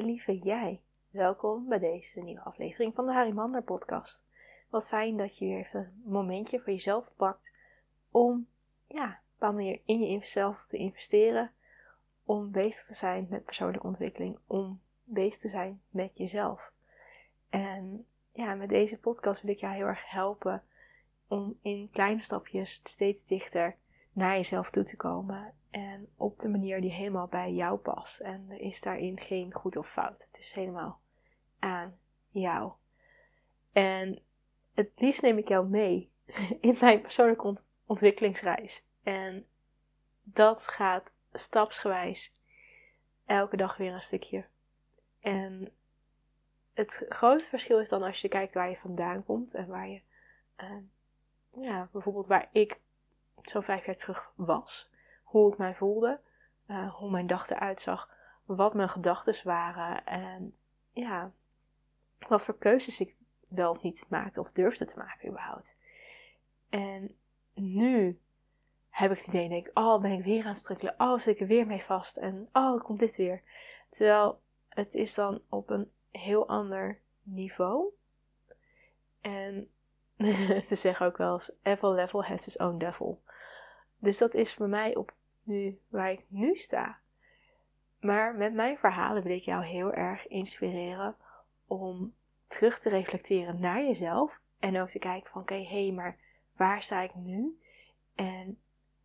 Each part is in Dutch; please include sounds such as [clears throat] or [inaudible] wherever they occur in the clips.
Lieve jij, welkom bij deze nieuwe aflevering van de Harimander podcast. Wat fijn dat je weer even een momentje voor jezelf pakt om ja, op een manier in jezelf te investeren, om bezig te zijn met persoonlijke ontwikkeling, om bezig te zijn met jezelf. En ja, met deze podcast wil ik jou heel erg helpen om in kleine stapjes steeds dichter naar jezelf toe te komen. En op de manier die helemaal bij jou past. En er is daarin geen goed of fout. Het is helemaal aan jou. En het liefst neem ik jou mee [laughs] in mijn persoonlijke ontwikkelingsreis. En dat gaat stapsgewijs elke dag weer een stukje. En het grote verschil is dan als je kijkt waar je vandaan komt en waar je, uh, ja, bijvoorbeeld waar ik zo vijf jaar terug was. Hoe ik mij voelde, uh, hoe mijn dag eruit zag, wat mijn gedachten waren en ja, wat voor keuzes ik wel of niet maakte of durfde te maken überhaupt. En nu heb ik het idee, denk ik, oh ben ik weer aan het strukkelen, oh zit ik er weer mee vast en oh komt dit weer. Terwijl het is dan op een heel ander niveau. En [laughs] ze zeggen ook wel eens, every level has its own devil. Dus dat is voor mij op nu, waar ik nu sta. Maar met mijn verhalen wil ik jou heel erg inspireren om terug te reflecteren naar jezelf. En ook te kijken van oké, hé, hey, maar waar sta ik nu? En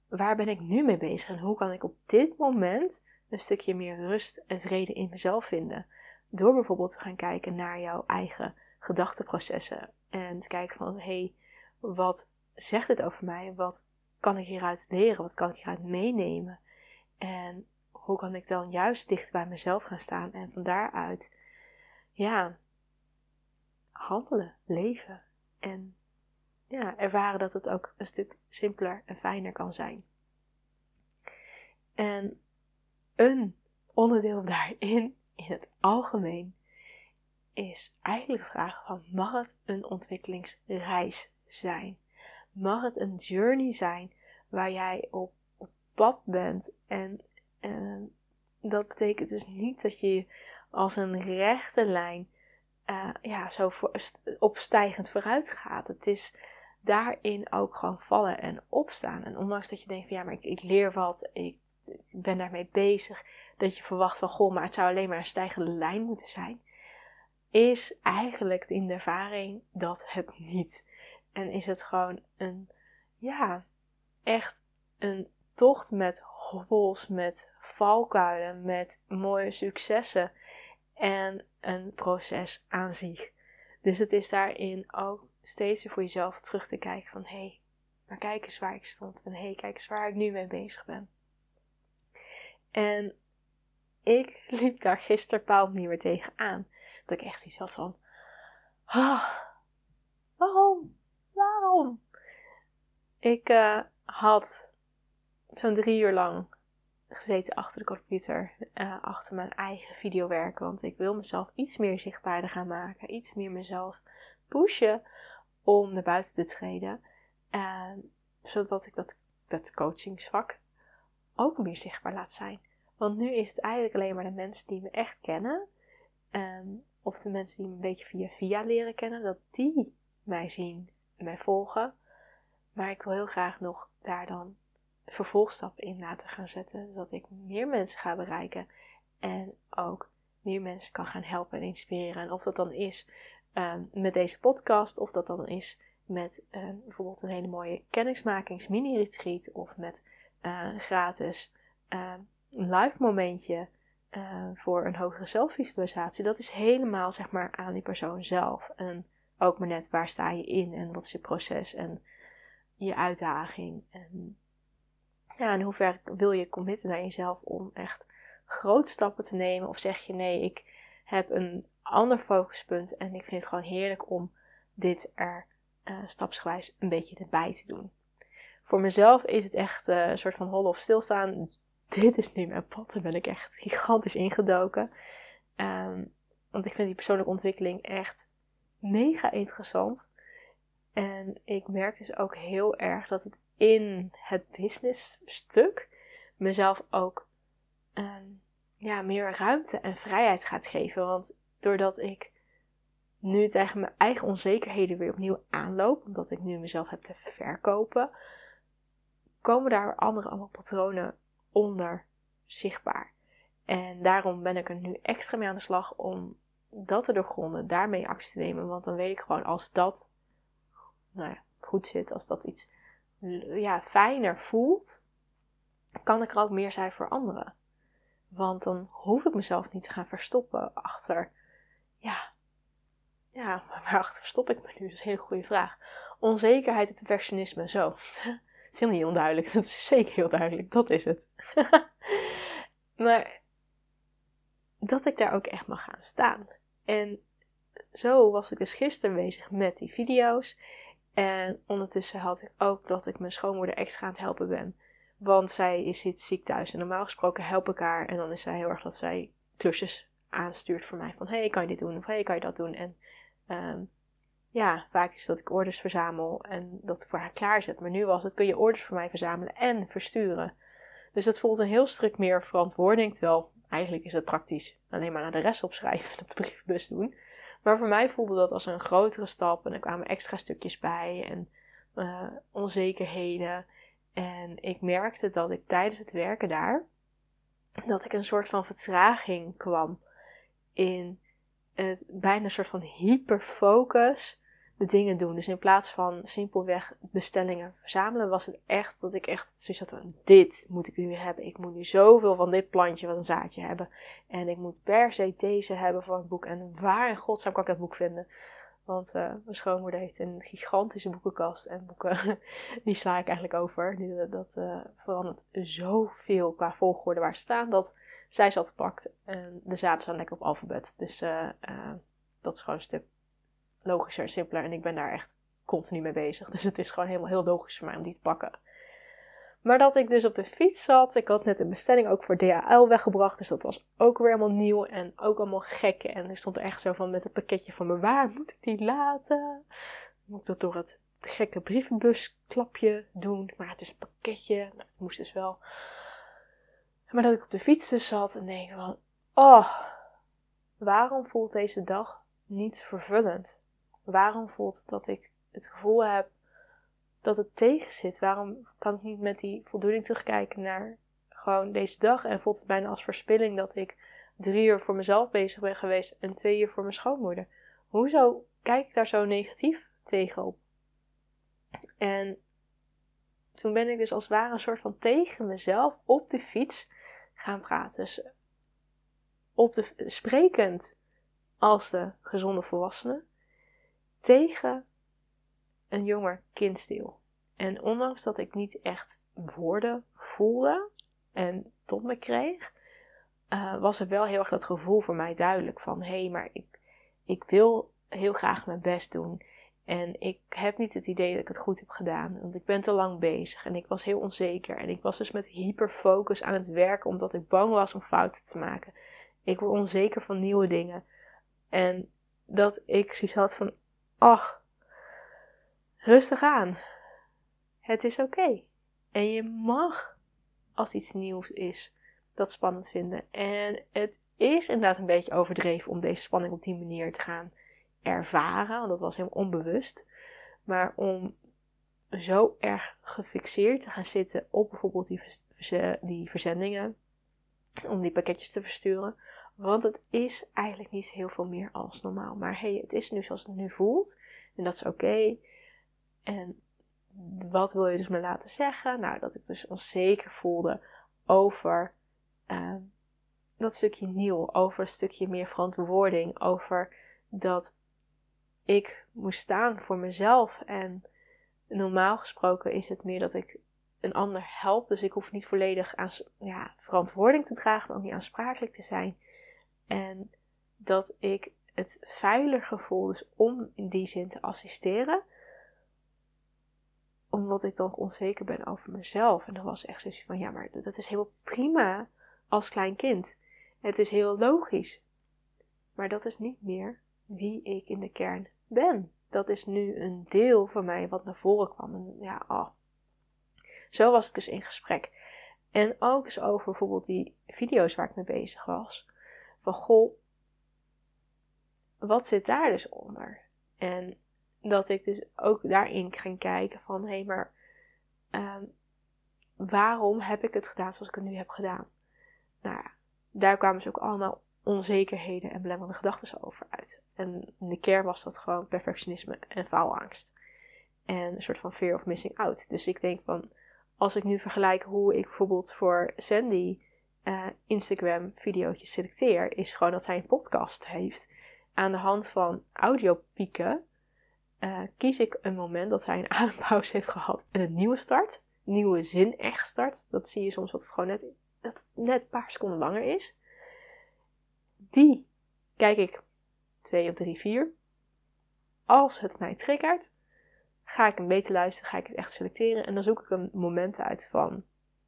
waar ben ik nu mee bezig? En hoe kan ik op dit moment een stukje meer rust en vrede in mezelf vinden? Door bijvoorbeeld te gaan kijken naar jouw eigen gedachteprocessen. En te kijken van hé, hey, wat zegt het over mij? Wat kan ik hieruit leren? Wat kan ik hieruit meenemen? En hoe kan ik dan juist dicht bij mezelf gaan staan en van daaruit, ja, handelen, leven en ja, ervaren dat het ook een stuk simpeler en fijner kan zijn. En een onderdeel daarin, in het algemeen, is eigenlijk de vraag van mag het een ontwikkelingsreis zijn? Mag het een journey zijn waar jij op, op pad bent. En dat betekent dus niet dat je als een rechte lijn uh, ja, zo voor, opstijgend vooruit gaat. Het is daarin ook gewoon vallen en opstaan. En ondanks dat je denkt van ja, maar ik, ik leer wat, ik, ik ben daarmee bezig. Dat je verwacht van goh, maar het zou alleen maar een stijgende lijn moeten zijn. Is eigenlijk in de ervaring dat het niet en is het gewoon een, ja, echt een tocht met hobbels, met valkuilen, met mooie successen en een proces aan zich. Dus het is daarin ook steeds weer voor jezelf terug te kijken van hé, hey, maar kijk eens waar ik stond en hé, hey, kijk eens waar ik nu mee bezig ben. En ik liep daar gisteren paal niet meer tegenaan. Dat ik echt iets had van, ah? Ik uh, had zo'n drie uur lang gezeten achter de computer, uh, achter mijn eigen videowerk. Want ik wil mezelf iets meer zichtbaarder gaan maken, iets meer mezelf pushen om naar buiten te treden. Uh, zodat ik dat, dat coachingsvak ook meer zichtbaar laat zijn. Want nu is het eigenlijk alleen maar de mensen die me echt kennen, um, of de mensen die me een beetje via via leren kennen, dat die mij zien mij volgen. Maar ik wil heel graag nog daar dan vervolgstappen in laten gaan zetten. Zodat ik meer mensen ga bereiken. En ook meer mensen kan gaan helpen en inspireren. En of dat dan is uh, met deze podcast. Of dat dan is met uh, bijvoorbeeld een hele mooie kennismakings mini retreat. Of met uh, gratis live momentje. voor een hogere zelfvisualisatie. Dat is helemaal zeg maar aan die persoon zelf. Ook maar net waar sta je in en wat is je proces en je uitdaging. En ja, in hoeverre wil je committen naar jezelf om echt grote stappen te nemen? Of zeg je nee, ik heb een ander focuspunt en ik vind het gewoon heerlijk om dit er uh, stapsgewijs een beetje erbij te doen. Voor mezelf is het echt uh, een soort van hol of stilstaan. [laughs] Dit is nu mijn pad. Daar ben ik echt gigantisch ingedoken. Um, want ik vind die persoonlijke ontwikkeling echt mega interessant. En ik merk dus ook heel erg dat het in het business stuk mezelf ook um, ja, meer ruimte en vrijheid gaat geven. Want doordat ik nu tegen mijn eigen onzekerheden weer opnieuw aanloop, omdat ik nu mezelf heb te verkopen, komen daar andere allemaal patronen onder zichtbaar. En daarom ben ik er nu extra mee aan de slag om dat te doorgronden, daarmee actie te nemen. Want dan weet ik gewoon als dat nou ja, goed zit, als dat iets ja, fijner voelt, kan ik er ook meer zijn voor anderen. Want dan hoef ik mezelf niet te gaan verstoppen achter, ja, ja, [laughs] waarachter verstop ik me nu? Dat is een hele goede vraag. Onzekerheid en perfectionisme, zo. [laughs] Het is helemaal niet onduidelijk. [laughs] Dat is zeker heel duidelijk. Dat is het. maar dat ik daar ook echt mag gaan staan. En zo was ik dus gisteren bezig met die video's. En ondertussen had ik ook dat ik mijn schoonmoeder extra aan het helpen ben. Want zij zit ziek thuis. En normaal gesproken help ik haar. En dan is zij heel erg dat zij klusjes aanstuurt voor mij. Van, hey, kan je dit doen? Of hey, kan je dat doen? En Ehm, ja, vaak is dat ik orders verzamel en dat voor haar klaarzet. Maar nu was het, kun je orders voor mij verzamelen en versturen. Dus dat voelt een heel stuk meer verantwoording. Terwijl eigenlijk is het praktisch alleen maar naar de rest opschrijven en op de brievenbus doen. Maar voor mij voelde dat als een grotere stap en er kwamen extra stukjes bij en uh, onzekerheden. En ik merkte dat ik tijdens het werken daar, dat ik een soort van vertraging kwam in het bijna een soort van hyperfocus de dingen doen. Dus in plaats van simpelweg bestellingen verzamelen, was het echt dat ik echt zoiets had van, dit moet ik nu hebben. Ik moet nu zoveel van dit plantje wat een zaadje hebben. En ik moet per se deze hebben voor het boek. En waar in godsnaam kan ik dat boek vinden? Want uh, mijn schoonmoeder heeft een gigantische boekenkast. En boeken, [laughs] die sla ik eigenlijk over. Dat uh, verandert zoveel qua volgorde waar ze staan. Dat zij zat pakt en de zaden staan lekker op alfabet. Dus dat is gewoon een stuk logischer en simpeler. En ik ben daar echt continu mee bezig. Dus het is gewoon helemaal heel logisch voor mij om die te pakken. Maar dat ik dus op de fiets zat. Ik had net een bestelling ook voor DHL weggebracht. Dus dat was ook weer helemaal nieuw. En ook allemaal gekke. En er stond er echt zo van met het pakketje van me. Waar moet ik die laten? Moet ik dat door het gekke brievenbusklapje doen? Maar het is een pakketje. Nou, ik moest dus wel. Maar dat ik op de fiets dus zat en denk van, oh, waarom voelt deze dag niet vervullend? Waarom voelt het dat ik het gevoel heb dat het tegen zit? Waarom kan ik niet met die voldoening terugkijken naar gewoon deze dag? En voelt het bijna als verspilling dat ik drie uur voor mezelf bezig ben geweest en twee uur voor mijn schoonmoeder? Hoezo kijk ik daar zo negatief tegenop? En toen ben ik dus als het ware een soort van tegen mezelf op de fiets gaan praten. Dus op de, sprekend als de gezonde volwassene tegen een jonger kindstil. En ondanks dat ik niet echt woorden voelde en tot me kreeg, uh, was er wel heel erg dat gevoel voor mij duidelijk van hé, hey, maar ik, ik wil heel graag mijn best doen. En ik heb niet het idee dat ik het goed heb gedaan. Want ik ben te lang bezig en ik was heel onzeker. En ik was dus met hyperfocus aan het werken omdat ik bang was om fouten te maken. Ik word onzeker van nieuwe dingen. En dat ik zoiets had van, ach, rustig aan. Het is oké. En je mag, als iets nieuws is, dat spannend vinden. En het is inderdaad een beetje overdreven om deze spanning op die manier te gaan ervaren, want dat was helemaal onbewust. Maar om zo erg gefixeerd te gaan zitten op bijvoorbeeld die, die verzendingen, om die pakketjes te versturen. Want het is eigenlijk niet heel veel meer als normaal. Maar hey, het is nu zoals het nu voelt. En dat is oké. En wat wil je dus me laten zeggen? Nou, dat ik dus onzeker voelde over uh, dat stukje nieuw. Over een stukje meer verantwoording. Over dat ik moest staan voor mezelf. En normaal gesproken is het meer dat ik een ander help. Dus ik hoef niet volledig aan, ja, verantwoording te dragen, maar ook niet aansprakelijk te zijn. En dat ik het veiliger voel, dus om in die zin te assisteren. Omdat ik dan onzeker ben over mezelf. En dan was echt zoiets van, ja, maar dat is helemaal prima als klein kind. Het is heel logisch. Maar dat is niet meer wie ik in de kern ben. Dat is nu een deel van mij wat naar voren kwam. Ja, oh. Zo was het dus in gesprek. En ook eens over bijvoorbeeld die video's waar ik mee bezig was. Van goh, wat zit daar dus onder? En dat ik dus ook daarin ga kijken van hé, hey, maar ehm, waarom heb ik het gedaan zoals ik het nu heb gedaan? Nou ja, daar kwamen dus ook allemaal onzekerheden en belemmerende gedachten over uit. En in de kern was dat gewoon perfectionisme en faalangst. En een soort van fear of missing out. Dus ik denk van, als ik nu vergelijk hoe ik bijvoorbeeld voor Sandy uh, Instagram video's selecteer, is gewoon dat zij een podcast heeft. Aan de hand van audiopieken uh, kies ik een moment dat zij een [laughs] adempauze heeft gehad en een nieuwe start. Nieuwe zin echt start. Dat zie je soms dat het gewoon net, dat net een paar seconden langer is. Die kijk ik twee of drie, vier. Als het mij triggert, ga ik een beetje luisteren, ga ik het echt selecteren. En dan zoek ik een moment uit van,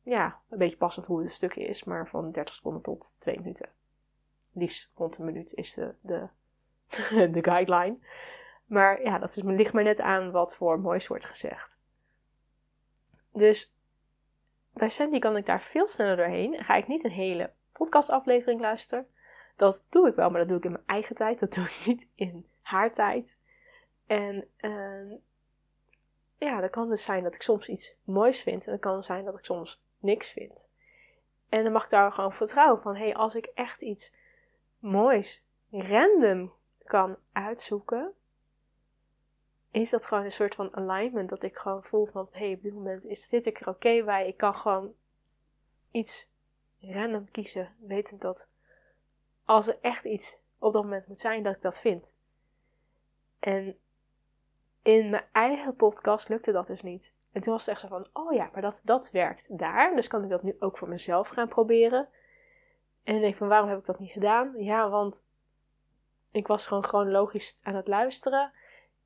ja, een beetje passend hoe het stuk is, maar van 30 seconden tot 2 minuten. Liefst rond een minuut is de, de, [laughs] de guideline. Maar ja, dat is, ligt maar net aan wat voor moois wordt gezegd. Dus bij Sandy kan ik daar veel sneller doorheen. Ga ik niet een hele podcastaflevering luisteren. Dat doe ik wel, maar dat doe ik in mijn eigen tijd. Dat doe ik [laughs] niet in haar tijd. En uh, ja, dat kan dus zijn dat ik soms iets moois vind. En dat kan zijn dat ik soms niks vind. En dan mag ik daar gewoon vertrouwen van, hé, hey, als ik echt iets moois, random kan uitzoeken, is dat gewoon een soort van alignment. Dat ik gewoon voel van, hé, hey, op dit moment is, zit ik er oké bij. Ik kan gewoon iets random kiezen, wetend dat als er echt iets op dat moment moet zijn, dat ik dat vind. En in mijn eigen podcast lukte dat dus niet. En toen was het echt zo van, oh ja, maar dat, dat werkt daar. Dus kan ik dat nu ook voor mezelf gaan proberen. En ik denk van, waarom heb ik dat niet gedaan? Ja, want ik was gewoon chronologisch aan het luisteren.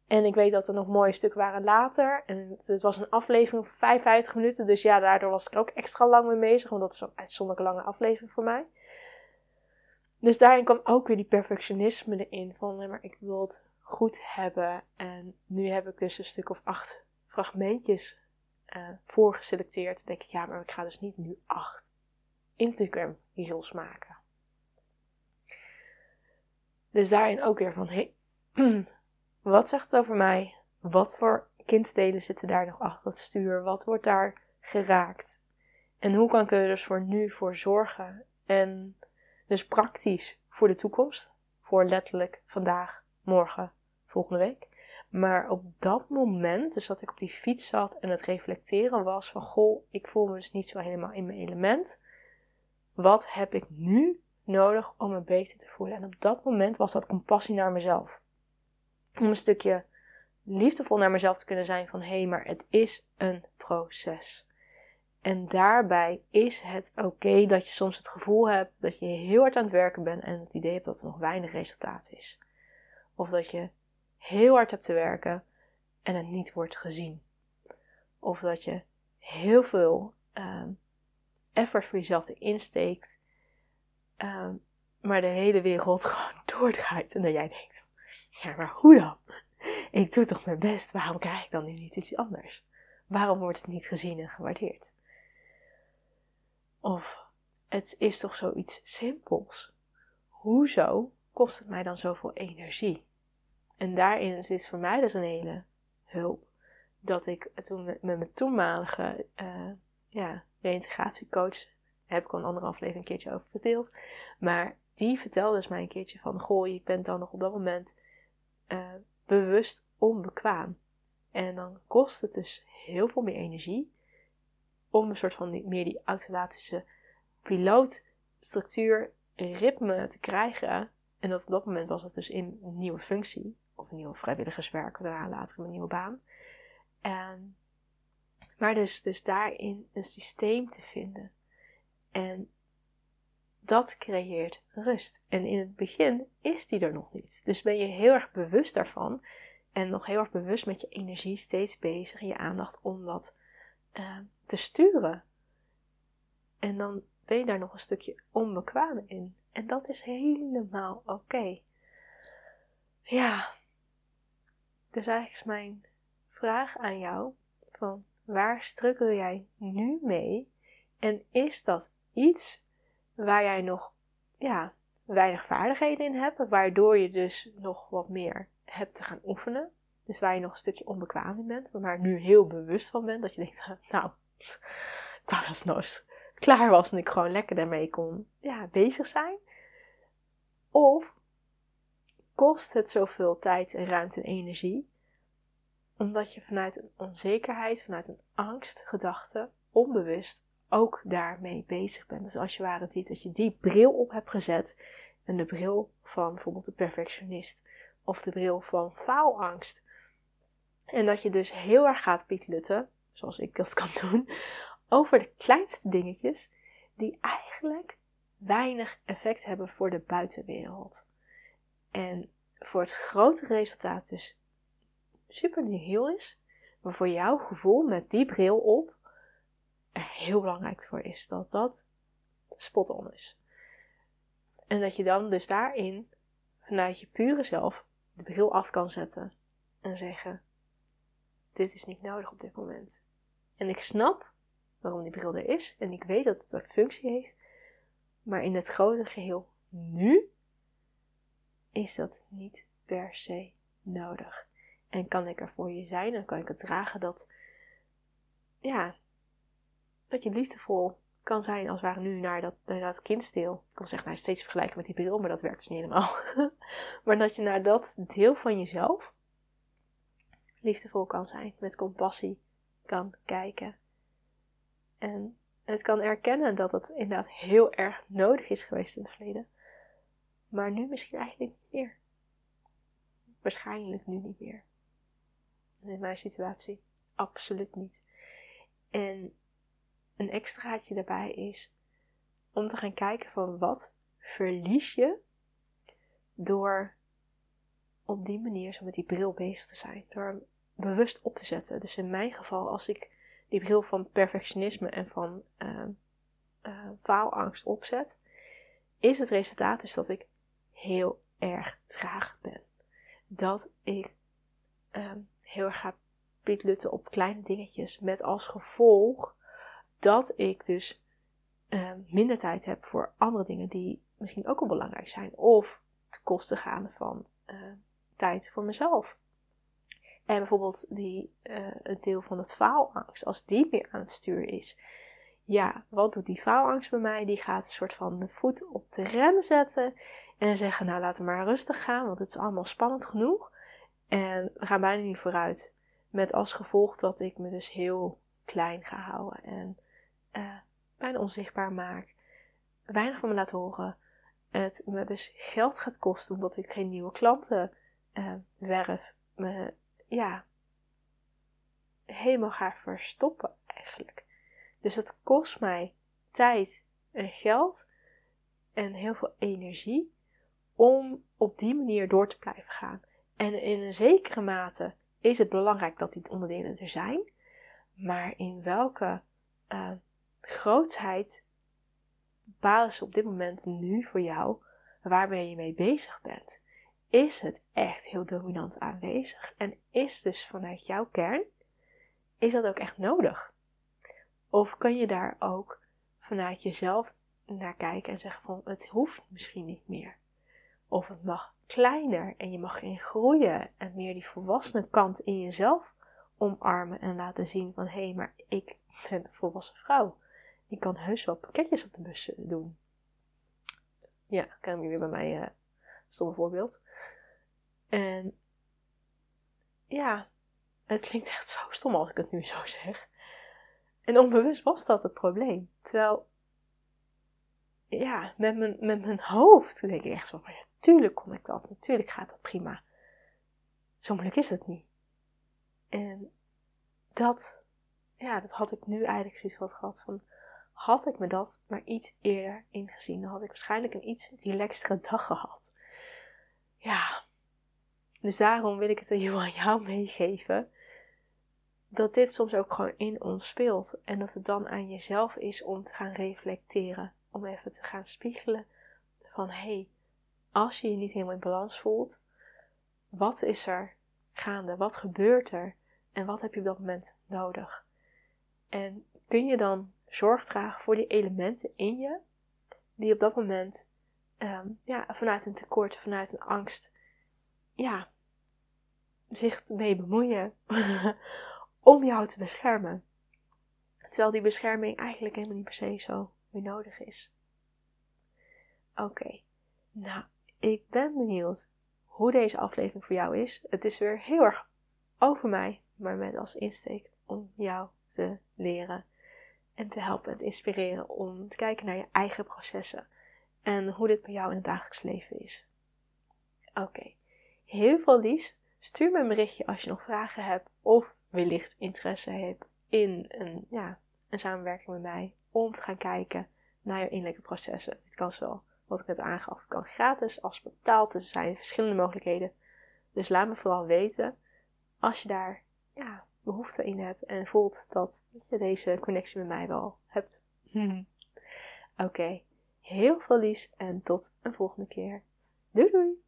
En ik weet dat er nog mooie stukken waren later. En het was een aflevering van 55 minuten. Dus ja, daardoor was ik er ook extra lang mee bezig. Want dat is een uitzonderlijk lange aflevering voor mij. Dus daarin kwam ook weer die perfectionisme erin. Van, maar ik wil het goed hebben. En nu heb ik dus een stuk of acht fragmentjes uh, voorgeselecteerd. Dan denk ik, ja, maar ik ga dus niet nu acht Instagram reels maken. Dus daarin ook weer van, hey, [clears throat] wat zegt het over mij? Wat voor kindstelen zitten daar nog achter het stuur? Wat wordt daar geraakt? En hoe kan ik er dus voor nu voor zorgen? En dus praktisch voor de toekomst. Voor letterlijk vandaag, morgen, volgende week. Maar op dat moment, dus dat ik op die fiets zat en het reflecteren was van goh, ik voel me dus niet zo helemaal in mijn element. Wat heb ik nu nodig om me beter te voelen? En op dat moment was dat compassie naar mezelf. Om een stukje liefdevol naar mezelf te kunnen zijn van hé, hey, maar het is een proces. En daarbij is het oké dat je soms het gevoel hebt dat je heel hard aan het werken bent en het idee hebt dat er nog weinig resultaat is. Of dat je heel hard hebt te werken en het niet wordt gezien. Of dat je heel veel um, effort voor jezelf erin steekt, um, maar de hele wereld [laughs] gewoon doordraait. En dat jij denkt, ja, maar hoe dan? [laughs] Ik doe toch mijn best, waarom krijg ik dan nu niet iets anders? Waarom wordt het niet gezien en gewaardeerd? Of het is toch zoiets simpels? Hoezo kost het mij dan zoveel energie? En daarin zit voor mij dus een hele hulp. Dat ik toen met, mijn toenmalige uh, ja, reïntegratiecoach, heb ik al een andere aflevering een keertje over verdeeld. Maar die vertelde dus mij een keertje van, goh, je bent dan nog op dat moment uh, bewust onbekwaam. En dan kost het dus heel veel meer energie om een soort van meer die automatische pilootstructuur, ritme te krijgen. En dat op dat moment was dat dus in een nieuwe functie of een nieuwe vrijwilligerswerk, daarna later een nieuwe baan. En, maar dus, dus daarin een systeem te vinden. En dat creëert rust. En in het begin is die er nog niet. Dus ben je heel erg bewust daarvan. En nog heel erg bewust met je energie steeds bezig en je aandacht om dat uh, te sturen. En dan ben je daar nog een stukje onbekwaam in. En dat is helemaal oké. Ja, dus eigenlijk is mijn vraag aan jou: van waar struggle jij nu mee? En is dat iets waar jij nog ja, weinig vaardigheden in hebt, waardoor je dus nog wat meer hebt te gaan oefenen? Dus waar je nog een stukje onbekwaam in bent, maar nu heel bewust van bent, dat je denkt, [laughs] nou, ik wou dat het klaar was en ik gewoon lekker daarmee kon ja, bezig zijn. Of kost het zoveel tijd en ruimte en energie, omdat je vanuit een onzekerheid, vanuit een angstgedachte, onbewust ook daarmee bezig bent. Dus als je ware dit, dat je die bril op hebt gezet en de bril van bijvoorbeeld de perfectionist of de bril van faalangst. En dat je dus heel erg gaat pietlutten, zoals ik dat kan doen, over de kleinste dingetjes die eigenlijk weinig effect hebben voor de buitenwereld. En voor het grote resultaat dus super nihil is, maar voor jouw gevoel met die bril op er heel belangrijk voor is dat dat spot on is. En dat je dan dus daarin vanuit je pure zelf de bril af kan zetten en zeggen: Dit is niet nodig op dit moment. En ik snap waarom die bril er is en ik weet dat het een functie heeft, maar in het grote geheel nu is dat niet per se nodig. En kan ik er voor je zijn en kan ik het dragen dat, ja, dat je liefdevol kan zijn als ware nu naar dat, naar kindsdeel. Ik wil zeggen, nou, steeds vergelijken met die bril, maar dat werkt dus niet helemaal. [laughs] maar dat je naar dat deel van jezelf liefdevol kan zijn, met compassie kan kijken. En het kan erkennen dat het inderdaad heel erg nodig is geweest in het verleden. Maar nu misschien eigenlijk niet meer. Waarschijnlijk nu niet meer. In mijn situatie absoluut niet. En een extraatje daarbij is om te gaan kijken van wat verlies je door op die manier zo met die bril bezig te zijn. Door hem bewust op te zetten. Dus in mijn geval, als ik die bril van perfectionisme en van uh, faalangst opzet, is het resultaat dus dat ik heel erg traag ben. Dat ik uh, heel erg ga pietlutten op kleine dingetjes. Met als gevolg dat ik dus uh, minder tijd heb voor andere dingen die misschien ook wel belangrijk zijn. Of te kosten gaan van uh, tijd voor mezelf. En bijvoorbeeld die, uh, het deel van het faalangst, als die meer aan het sturen is. Ja, wat doet die faalangst bij mij? Die gaat een soort van de voet op de rem zetten. En zeggen, nou laten we maar rustig gaan, want het is allemaal spannend genoeg. En we gaan bijna niet vooruit. Met als gevolg dat ik me dus heel klein ga houden. En uh, bijna onzichtbaar maak. Weinig van me laat horen. Het me dus geld gaat kosten omdat ik geen nieuwe klanten uh, werf. Me, ja, helemaal ga verstoppen eigenlijk. Dus het kost mij tijd en geld en heel veel energie om op die manier door te blijven gaan. En in een zekere mate is het belangrijk dat die onderdelen er zijn. Maar in welke uh, grootheid bepalen ze op dit moment nu voor jou waarmee je mee bezig bent? Is het echt heel dominant aanwezig? En is dus vanuit jouw kern, is dat ook echt nodig? Of kan je daar ook vanuit jezelf naar kijken en zeggen van het hoeft misschien niet meer? Of het mag kleiner en je mag erin groeien en meer die volwassene kant in jezelf omarmen en laten zien van hé, hey, maar ik ben een volwassen vrouw. Ik kan heus wel pakketjes op de bus doen. Ja, kan je weer bij mij uh, stomme voorbeeld. En ja, het klinkt echt zo stom als ik het nu zo zeg. En onbewust was dat het probleem. Terwijl, ja, met mijn, met mijn hoofd denk ik echt zo ja, tuurlijk kon ik dat. Natuurlijk gaat dat prima. Zo moeilijk is het niet. En dat, ja, dat had ik nu eigenlijk zoiets wat gehad van, had ik me dat maar iets eerder ingezien, dan had ik waarschijnlijk een iets relaxtere dag gehad. Ja, dus daarom wil ik het aan jou meegeven. Dat dit soms ook gewoon in ons speelt. En dat het dan aan jezelf is om te gaan reflecteren. Om even te gaan spiegelen van hé, hey, als je je niet helemaal in balans voelt, wat is er gaande? Wat gebeurt er? En wat heb je op dat moment nodig? En kun je dan zorg dragen voor die elementen in je, die op dat moment ehm, ja, vanuit een tekort, vanuit een angst, ja, zich mee bemoeien [laughs] om jou te beschermen. Terwijl die bescherming eigenlijk helemaal niet per se zo meer nodig is. Oké, nou, ik ben benieuwd hoe deze aflevering voor jou is. Het is weer heel erg over mij, maar met als insteek om jou te leren en te helpen en te inspireren om te kijken naar je eigen processen en hoe dit bij jou in het dagelijks leven is. Oké, heel veel liefs. Stuur me een berichtje als je nog vragen hebt of wellicht interesse hebt in een, ja, een samenwerking met mij om te gaan kijken naar je innerlijke processen. Dit kan zo, wat ik net aangaf, kan gratis als betaald. Er zijn verschillende mogelijkheden. Dus laat me vooral weten als je daar ja, behoefte in hebt en voelt dat, je deze connectie met mij wel hebt. Oké, heel veel liefs en tot een volgende keer. Doei doei!